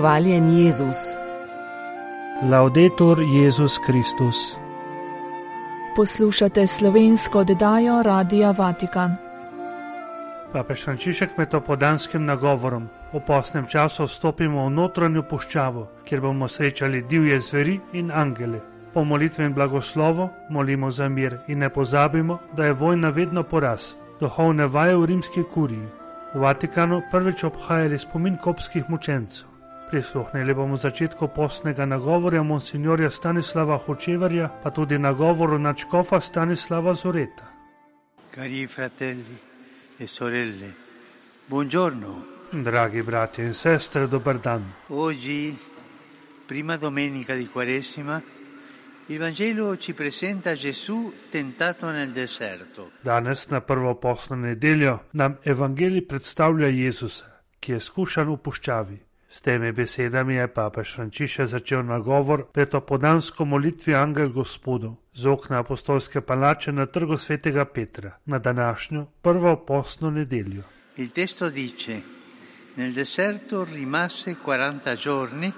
Hvaljen Jezus. Laudetur Jezus Kristus. Poslušate slovensko oddajo Radia Vatikan. Papež Frančišek med opodanskim nagovorom v posnem času vstopimo v notranjo puščavo, kjer bomo srečali divje zveri in angele. Po molitvi in blagoslovu molimo za mir in ne pozabimo, da je vojna vedno poraz. Duhovne vaje v rimski kuriji. V Vatikanu prvič obhajali spomin kopskih mučencev. Prisluhnili bomo začetku postnega nagovorja monsignorja Stanislava Hočevarja, pa tudi nagovoru načkofa Stanislava Zoreta. Cari fratelli e sorelle, buongiorno. Dragi brati in sestre, dober dan. Oggi, prima domenica di Quaresima, il Vangelo ci presenta Gesù tentato nel deserto. Danes na prvo poslo nedeljo nam evangelij predstavlja Jezusa, ki je skušan v puščavi. S temi besedami je papež Frančišek začel nagovor pred opodansko molitvi Angel Gospodu z okna apostolske palače na trgu svetega Petra na današnjo prvo poslo nedeljo. Il testo dice, nel deserto rimase 40 giorni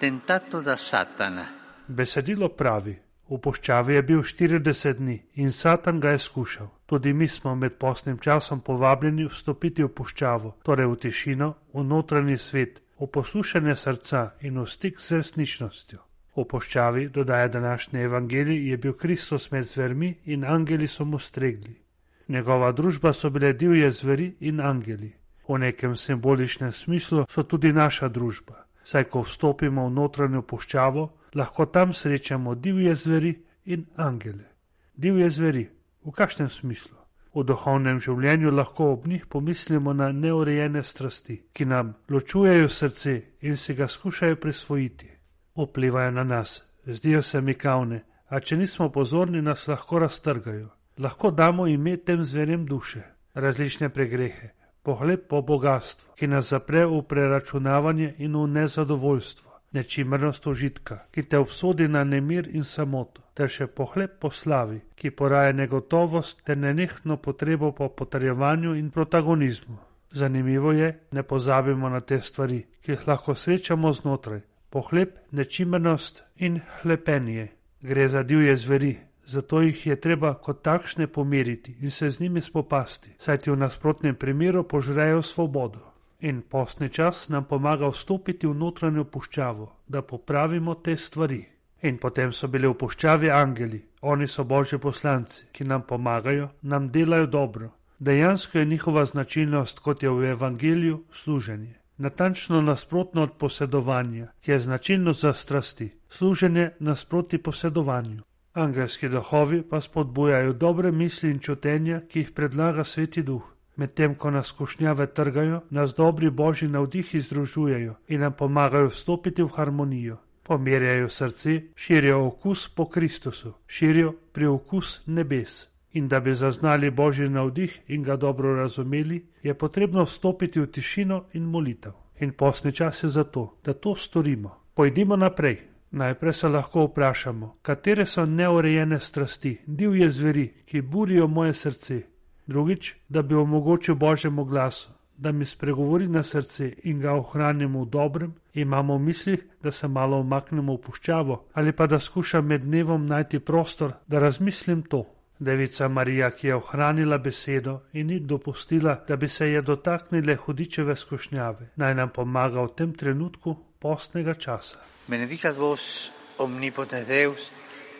tentato da Satana. Besedilo pravi: V puščavi je bil 40 dni in Satan ga je skušal. Tudi mi smo med posnim časom povabljeni vstopiti v puščavo, torej v tišino, v notranji svet, v poslušanje srca in v stik z resničnostjo. V puščavi, dodaja današnji evangelij, je bil Kristus med zvermi in angeli so mu stregli. Njegova družba so bile divje zveri in angeli. V nekem simboličnem smislu so tudi naša družba, saj ko vstopimo v notranjo puščavo, lahko tam srečamo divje zveri in angele. Divje zveri, v kakšnem smislu? V duhovnem življenju lahko ob njih pomislimo na neurejene strasti, ki nam ločujejo srce in si ga skušajo prisvojiti. Vplivajo na nas, zdijo se mi kavne, a če nismo pozorni, nas lahko raztrgajo. Lahko damo ime tem zverem duše, različne pregrehe, pohled po bogatstvu, ki nas zapre v preračunavanje in v nezadovoljstvo nečimrnost užitka, ki te obsodi na nemir in samoto, ter še pohleb po slavi, ki poraja negotovost ter nenehno potrebo po potrjevanju in protagonizmu. Zanimivo je, ne pozabimo na te stvari, ki jih lahko srečamo znotraj. Pohleb, nečimrnost in hlepenje. Gre za divje zveri, zato jih je treba kot takšne pomiriti in se z njimi spopasti, saj ti v nasprotnem primeru požrejo svobodo. In postni čas nam pomaga vstopiti v notranjo puščavo, da popravimo te stvari. In potem so bili v puščavi angeli, oni so božji poslanci, ki nam pomagajo, nam delajo dobro. Dejansko je njihova značilnost, kot je v evangeliju, služenje. Natančno nasprotno od posedovanja, ki je značilnost za strasti, služenje nasproti posedovanju. Angelski duhovi pa spodbujajo dobre misli in čutenja, ki jih predlaga sveti duh. Medtem ko nas skušnjave trgajo, nas dobri božji navdihi združujejo in nam pomagajo vstopiti v harmonijo. Pomirjajo srce, širijo okus po Kristusu, širijo pri okus nebes. In da bi zaznali božji navdih in ga dobro razumeli, je potrebno vstopiti v tišino in molitev. In posni čas je zato, da to storimo. Pojdimo naprej. Najprej se lahko vprašamo, katere so neurejene strasti, divje zveri, ki burijo moje srce, Drugič, da bi omogočil Božjemu glasu, da mi spregovori na srce in ga ohranimo v dobrem, imamo v mislih, da se malo omaknemo v puščavo ali pa da skušam med dnevom najti prostor, da razmislim to. Devica Marija, ki je ohranila besedo in ni dopustila, da bi se je dotaknile hudičeve skušnjave, naj nam pomaga v tem trenutku postnega časa. Benedicat vos omnipotens Deus,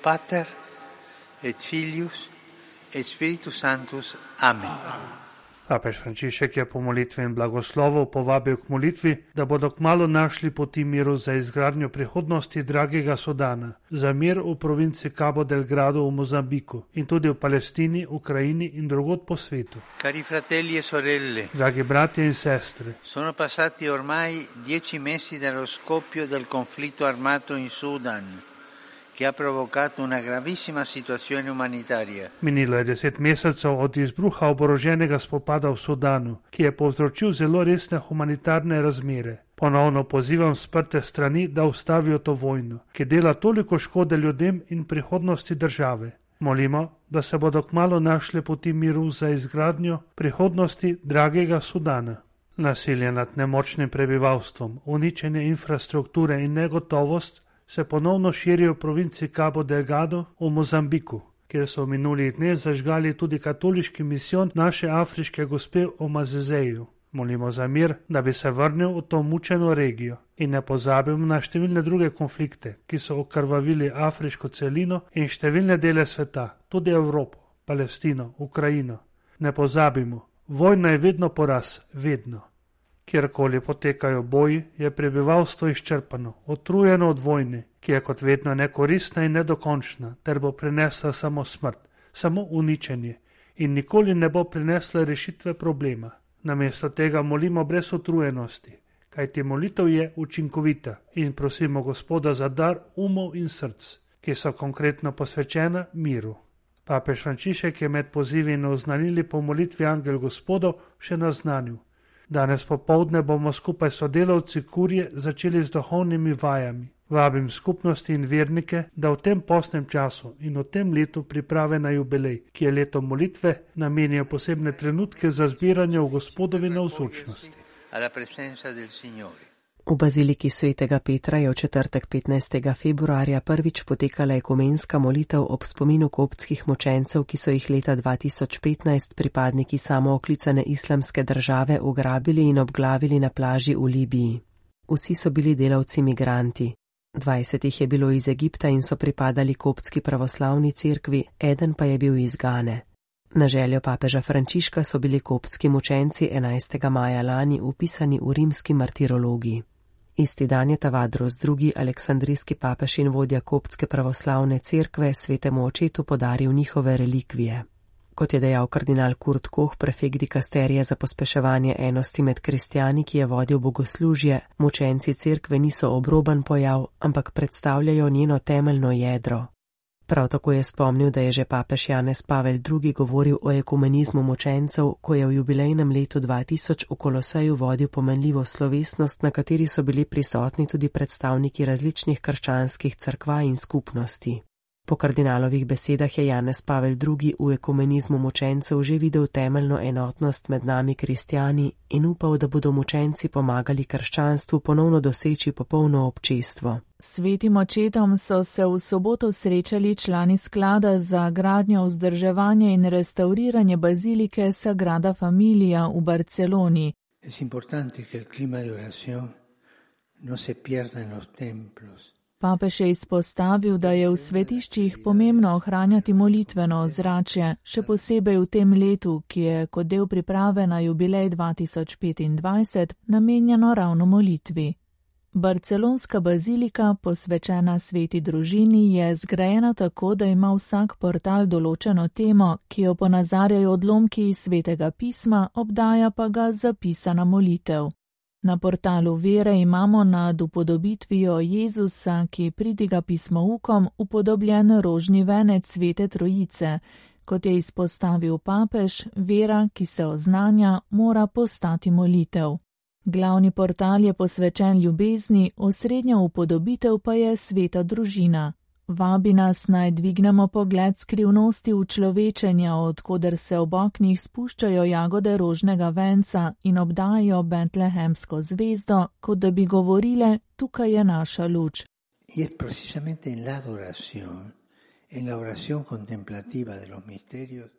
Pater et Filius et Spiritus Sanctus. Amen. Papež Frančišek je po molitvi in blagoslovu povabil k molitvi, da bodo kmalo našli poti miru za izgradnjo prihodnosti dragega Sodana, za mir v provinci Cabo Delgado v Mozambiku in tudi v Palestini, Ukrajini in drugod po svetu. Cari fratelli e sorelle, Dragi bratje in sestre, sono passati ormai dieci mesi dallo scoppio del conflitto armato in Sudan, che ha provocato una gravissima situazione umanitaria. minilo je deset mesecev od izbruha oboroženega spopada v Sudanu, ki je povzročil zelo resne humanitarne razmere. Ponovno pozivam sprte strani, da ustavijo to vojno, ki dela toliko škode ljudem in prihodnosti države. Molimo, da se bodo kmalo našle poti miru za izgradnjo prihodnosti dragega Sudana. Nasilje nad nemočnim prebivalstvom, uničenje infrastrukture in negotovost se ponovno širijo v provinci Cabo Delgado v Mozambiku, kjer so v minulih dneh zažgali tudi katoliški misijon naše afriške gospe o Mazezeju. Molimo za mir, da bi se vrnil v to mučeno regijo in ne pozabimo na številne druge konflikte, ki so okrvavili afriško celino in številne dele sveta, tudi Evropo, Palestino, Ukrajino. Ne pozabimo, vojna je vedno poraz, vedno. Kjerkoli potekajo boji, je prebivalstvo izčrpano, otrujeno od vojne, ki je kot vedno nekoristna in nedokončna, ter bo prinesla samo smrt, samo uničenje in nikoli ne bo prinesla rešitve problema. Namesto tega molimo brez utrujenosti, kajti molitev je učinkovita in prosimo Gospoda za dar umov in src, ki so konkretno posvečena miru. Papež Frančišek je med pozivi in oznanili po molitvi Angel Gospodov še naznanil. Danes popovdne bomo skupaj s sodelavci kurje začeli z duhovnimi vajami. Vabim skupnosti in vernike, da v tem postnem času in v tem letu priprave na jubilej, ki je leto molitve, namenijo posebne trenutke za zbiranje v gospodovi navzočnosti. V baziliki svetega Petra je v četrtek 15. februarja prvič potekala ekumenska molitev ob spominu koptskih močencev, ki so jih leta 2015 pripadniki samooklicane islamske države ugrabili in obglavili na plaži v Libiji. Vsi so bili delavci migranti. 20 jih je bilo iz Egipta in so pripadali koptski pravoslavni cerkvi, eden pa je bil iz Gane. Na željo papeža Frančiška so bili koptski mučenci 11. maja lani upisani v rimski martirologiji. Isti dan je Tavadros II. aleksandrijski papež in vodja koptske pravoslavne cerkve svetemu očetu podaril njihove relikvije. Kot je dejal kardinal Kurt Koh, prefekt dikasterije za pospeševanje enosti med kristijani, ki je vodil bogoslužje, mučenci cerkve niso obroban pojav, ampak predstavljajo njeno temeljno jedro. Prav tako je spomnil, da je že papež Janez Pavel II. govoril o ekumenizmu mučencev, ko je v jubilejnem letu 2000 v Koloseju vodil pomenljivo slovesnost, na kateri so bili prisotni tudi predstavniki različnih krščanskih crkva in skupnosti. Po kardinalovih besedah je Janez Pavel II. v ekumenizmu mučencev že videl temeljno enotnost med nami kristijani in upal, da bodo mučenci pomagali krščanstvu ponovno doseči popolno občestvo. Svetim očetom so se v soboto srečali člani sklada za gradnjo, vzdrževanje in restauriranje bazilike Sagrada Familia v Barceloni. Papež je izpostavil, da je v svetiščih pomembno ohranjati molitveno ozračje, še posebej v tem letu, ki je kot del priprave na jubilej 2025 namenjeno ravno molitvi. Barcelonska bazilika, posvečena sveti družini, je zgrajena tako, da ima vsak portal določeno temo, ki jo ponazarjajo odlomki iz svetega pisma, obdaja pa ga zapisana molitev. Na portalu vere imamo nad upodobitvijo Jezusa, ki pridiga pismoukom, upodobljen rožni venec svete trojice. Kot je izpostavil papež, vera, ki se oznanja, mora postati molitev. Glavni portal je posvečen ljubezni, osrednja upodobitev pa je sveta družina. Vabi nas naj dvignemo pogled skrivnosti učlovečenja, odkuder se ob oknih spuščajo jagode rožnega venca in obdajo Betlehemsko zvezdo, kot da bi govorile: Tukaj je naša luč.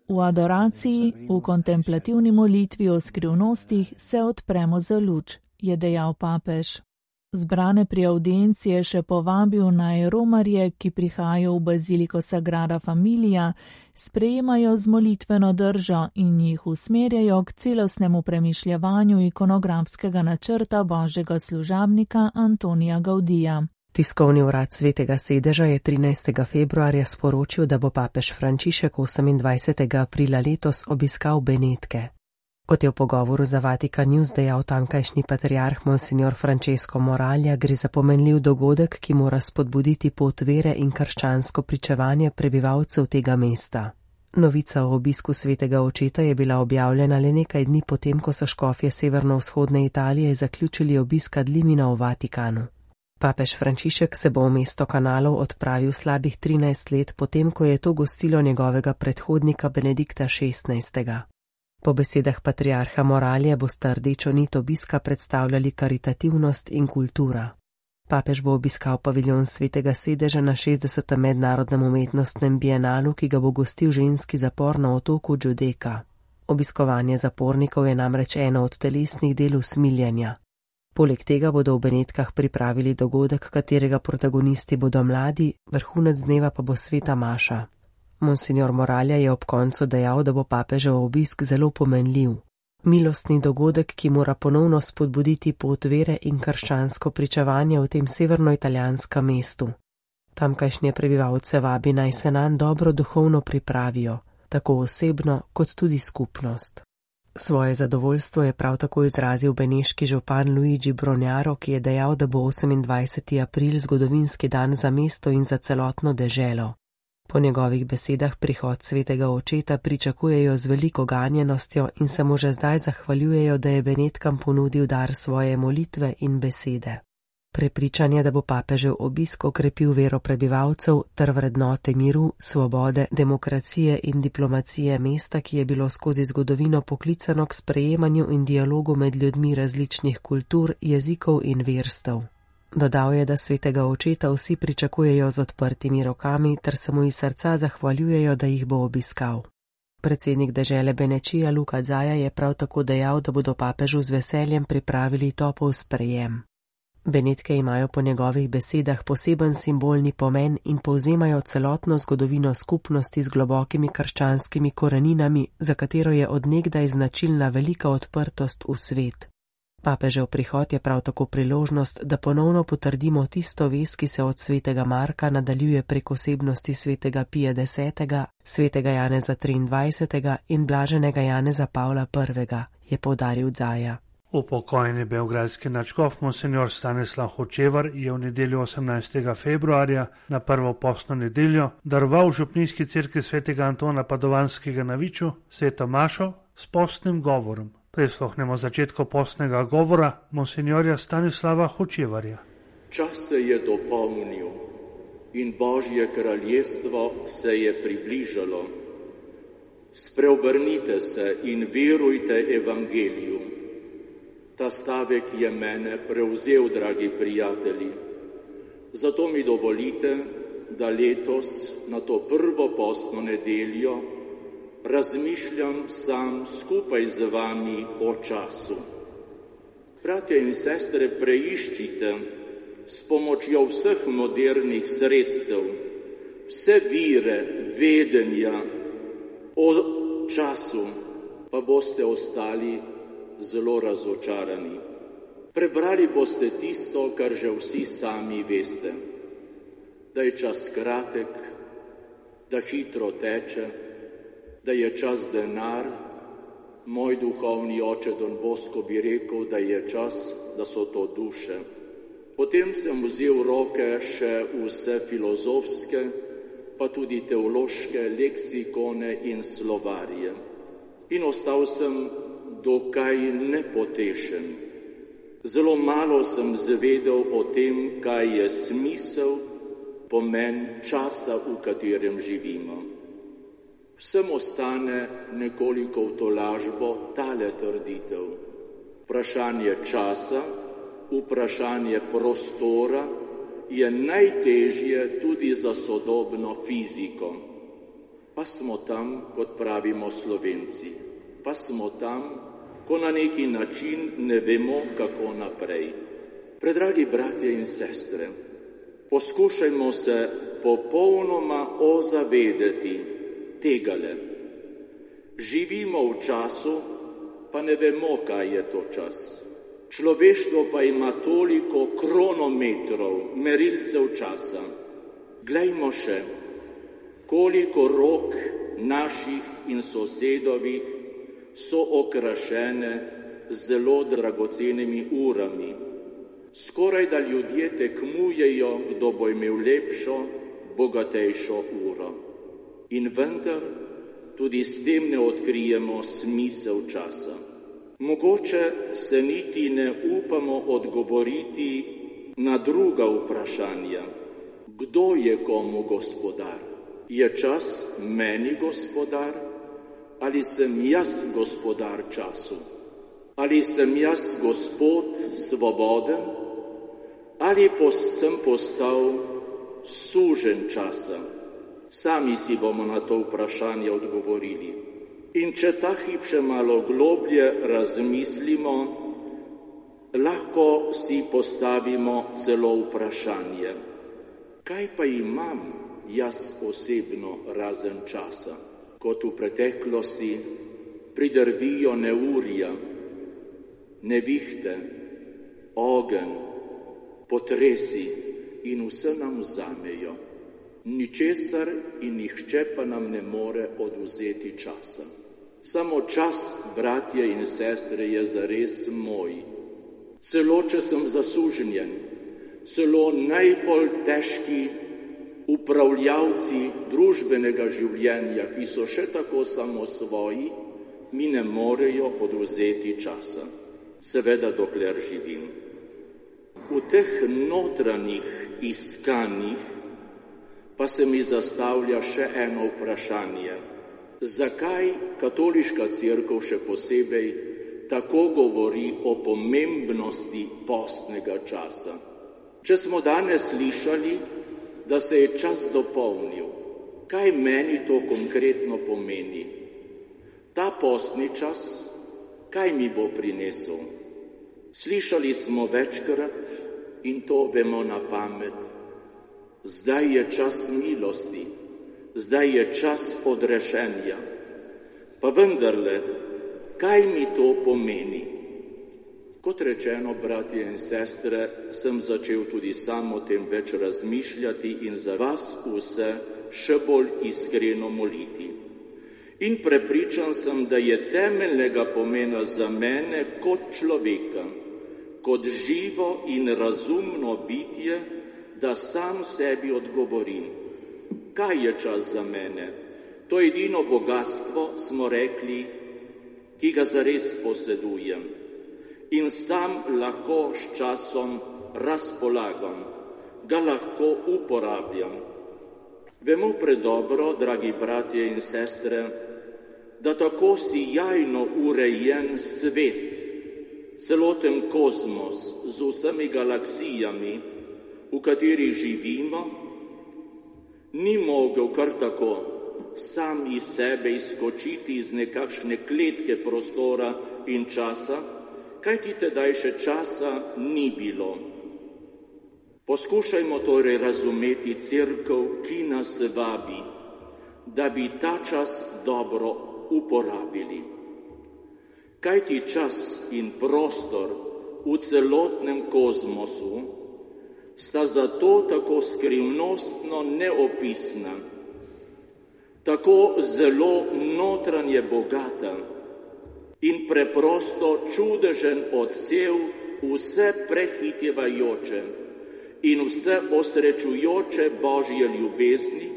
V adoraciji, v kontemplativni molitvi o skrivnostih se odpremo za luč, je dejal papež. Zbrane pri audienci je še povabil naj romarje, ki prihajajo v baziliko Sagrada Familia, sprejemajo z molitveno držo in jih usmerjajo k celostnemu premišljavanju ikonografskega načrta božjega služabnika Antonija Gaudija. Tiskovni urad svetega sedeža je 13. februarja sporočil, da bo papež Frančišek 28. aprila letos obiskal Benetke. Kot je v pogovoru za Vatikan News dejal tankajšnji patriarh Monsignor Francesco Moralja, gre za pomenljiv dogodek, ki mora spodbuditi pot vere in krščansko pričevanje prebivalcev tega mesta. Novica o obisku svetega očeta je bila objavljena le nekaj dni potem, ko so škofje severno-vzhodne Italije zaključili obiska Dlimina v Vatikanu. Papež Frančišek se bo v mesto kanalov odpravil slabih 13 let potem, ko je to gostilo njegovega predhodnika Benedikta XVI. Po besedah patriarha Moralja bosta rdečo nit obiska predstavljali karitativnost in kultura. Papež bo obiskal paviljon svetega sedeža na 60. mednarodnem umetnostnem bienalu, ki ga bo gostil ženski zapor na otoku Džudeka. Obiskovanje zapornikov je namreč eno od telesnih del usmiljanja. Poleg tega bodo v Benetkah pripravili dogodek, katerega protagonisti bodo mladi, vrhunec dneva pa bo sveta Maša. Monsignor Moralja je ob koncu dejal, da bo papežev obisk zelo pomenljiv. Milostni dogodek, ki mora ponovno spodbuditi pot vere in krščansko pričevanje v tem severnoitalijanskem mestu. Tamkajšnje prebivalce vabi naj se nam dobro duhovno pripravijo, tako osebno kot tudi skupnost. Svoje zadovoljstvo je prav tako izrazil beneški župan Luigi Bronjaro, ki je dejal, da bo 28. april zgodovinski dan za mesto in za celotno deželo. Po njegovih besedah prihod svetega očeta pričakujejo z veliko ganjenostjo in se mu že zdaj zahvaljujejo, da je Benetkam ponudil dar svoje molitve in besede. Prepričanje, da bo papežev obisk okrepil vero prebivalcev ter vrednote miru, svobode, demokracije in diplomacije mesta, ki je bilo skozi zgodovino poklicano k sprejemanju in dialogu med ljudmi različnih kultur, jezikov in verstev. Dodal je, da svetega očeta vsi pričakujejo z odprtimi rokami ter se mu iz srca zahvaljujejo, da jih bo obiskal. Predsednik dežele Benečija Luka Zaja je prav tako dejal, da bodo papežu z veseljem pripravili topov sprejem. Benetke imajo po njegovih besedah poseben simbolni pomen in povzemajo celotno zgodovino skupnosti z globokimi krščanskimi koreninami, za katero je odnegdaj značilna velika odprtost v svet. Papežev prihod je prav tako priložnost, da ponovno potrdimo tisto ves, ki se od svetega Marka nadaljuje prek osebnosti svetega Pija X, svetega Janeza 23. in blaženega Janeza Pavla I., je povdaril Dzaja. Upokojeni belgradski načkov monsignor Stanislav Hočevar je v nedeljo 18. februarja na prvo postno nedeljo darval v župnijski crkvi svetega Antona Padovanskega na Viču sveto Mašo s postnim govorom. Prisluhnemo začetku postnega govora monsignorja Stanislava Hočevarja. Čas se je dopolnil in Božje kraljestvo se je približalo. Spreobrnite se in verujte evangeliju. Ta stavek je mene prevzel, dragi prijatelji. Zato mi dovolite, da letos na to prvo postno nedeljo razmišljam sam skupaj z vami o času. Bratje in sestre, preiščite s pomočjo vseh modernih sredstev vse vire vedenja o času, pa boste ostali zelo razočarani. Prebrali boste tisto, kar že vsi sami veste, da je čas kratek, da hitro teče, da je čas denar. Moj duhovni oče Don Bosko bi rekel, da je čas, da so to duše. Potem sem vzel v roke še vse filozofske, pa tudi teološke leksikone in slovarje. In ostal sem dokaj nepotešen. Zelo malo sem zvedel o tem, kaj je smisel, pomen časa, v katerem živimo. Vsem ostane nekoliko v tolažbo tale trditev. Vprašanje časa, vprašanje prostora je najtežje tudi za sodobno fiziko. Pa smo tam, kot pravimo slovenci, pa smo tam, ko na neki način ne vemo, kako naprej. Predragi bratje in sestre, poskušajmo se popolnoma ozavedeti tegale. Živimo v času, pa ne vemo, kaj je to čas. Človeštvo pa ima toliko kronometrov, merilcev časa. Glejmo še, koliko rok naših in sosedovih so okrašene zelo dragocenimi urami. Skoraj da ljudje tekmujejo, kdo bo imel lepšo, bogatejšo uro. In vendar tudi s tem ne odkrijemo smisel časa. Mogoče se niti ne upamo odgovoriti na druga vprašanja. Kdo je komu gospodar? Je čas meni gospodar? ali sem jaz gospodar času, ali sem jaz gospod svoboden, ali sem postal sužen časa. Sami si bomo na to vprašanje odgovorili. In če ta hip še malo globlje razmislimo, lahko si postavimo celo vprašanje, kaj pa imam jaz osebno razen časa, kot v preteklosti pridrvijo neurja, nevihte, ogen, potresi in vse nam vzamejo. Ničesar in nihče pa nam ne more oduzeti časa. Samo čas, bratje in sestre, je zares moj. Celo, če sem zasuženjen, celo najbolj težki upravljavci družbenega življenja, ki so še tako samo svoji, mi ne morejo oduzeti časa. Seveda, dokler živim. V teh notranjih iskanjih pa se mi zastavlja še eno vprašanje. Zakaj katoliška crkva še posebej tako govori o pomembnosti postnega časa? Če smo danes slišali, da se je čas dopolnil, kaj meni to konkretno pomeni? Ta postni čas, kaj mi bo prinesel? Slišali smo večkrat in to vemo na pamet. Zdaj je čas milosti zdaj je čas odrešenja. Pa vendarle, kaj mi to pomeni? Kot rečeno, bratje in sestre, sem začel tudi sam o tem več razmišljati in za vas vse še bolj iskreno moliti. In prepričan sem, da je temeljnega pomena za mene kot človeka, kot živo in razumno bitje, da sam sebi odgovorim kaj je čas za mene? To edino bogatstvo, smo rekli, ki ga zares posedujem in sam lahko s časom razpolagam, ga lahko uporabljam. Vemo predobro, dragi bratje in sestre, da tako sijajno urejen svet, celoten kozmos z vsemi galaksijami, v kateri živimo, ni mogel kar tako sam iz sebe izskočiti iz nekakšne kletke prostora in časa, kaj ti tedaj še časa ni bilo. Poskušajmo torej razumeti crkv, ki nas vabi, da bi ta čas dobro uporabili. Kaj ti čas in prostor v celotnem kozmosu sta zato tako skrivnostno neopisna, tako zelo notranje bogata in preprosto čudežen odsev vse prehitjevajoče in vse osrečujoče božje ljubezni,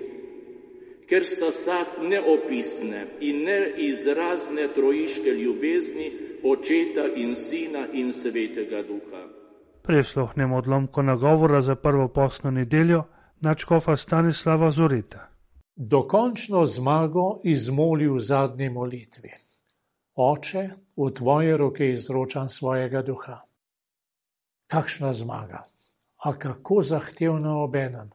ker sta sad neopisne in neizrazne trojiške ljubezni očeta in sina in svetega duha prisluhnemo odlomku nagovora za prvo posno nedeljo načkofa Stanislava Zorita. Dokončno zmago izmoli v zadnji molitvi. Oče, v tvoje roke izročam svojega duha. Kakšna zmaga, a kako zahtevna obenem.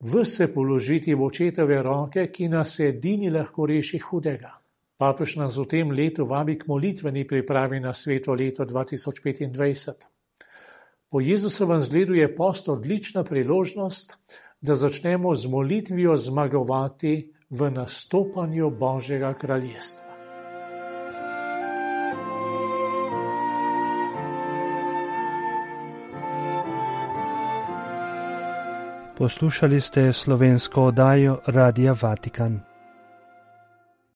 Vse položiti v očetove roke, ki nas edini lahko reši hudega. Papež nas v tem letu vabi k molitveni pripravi na sveto leto 2025. Po Jezusovem zgledu je post odlična priložnost, da začnemo z molitvijo zmagovati v nastopanju Božjega kraljestva. Poslušali ste slovensko oddajo Radia Vatikan.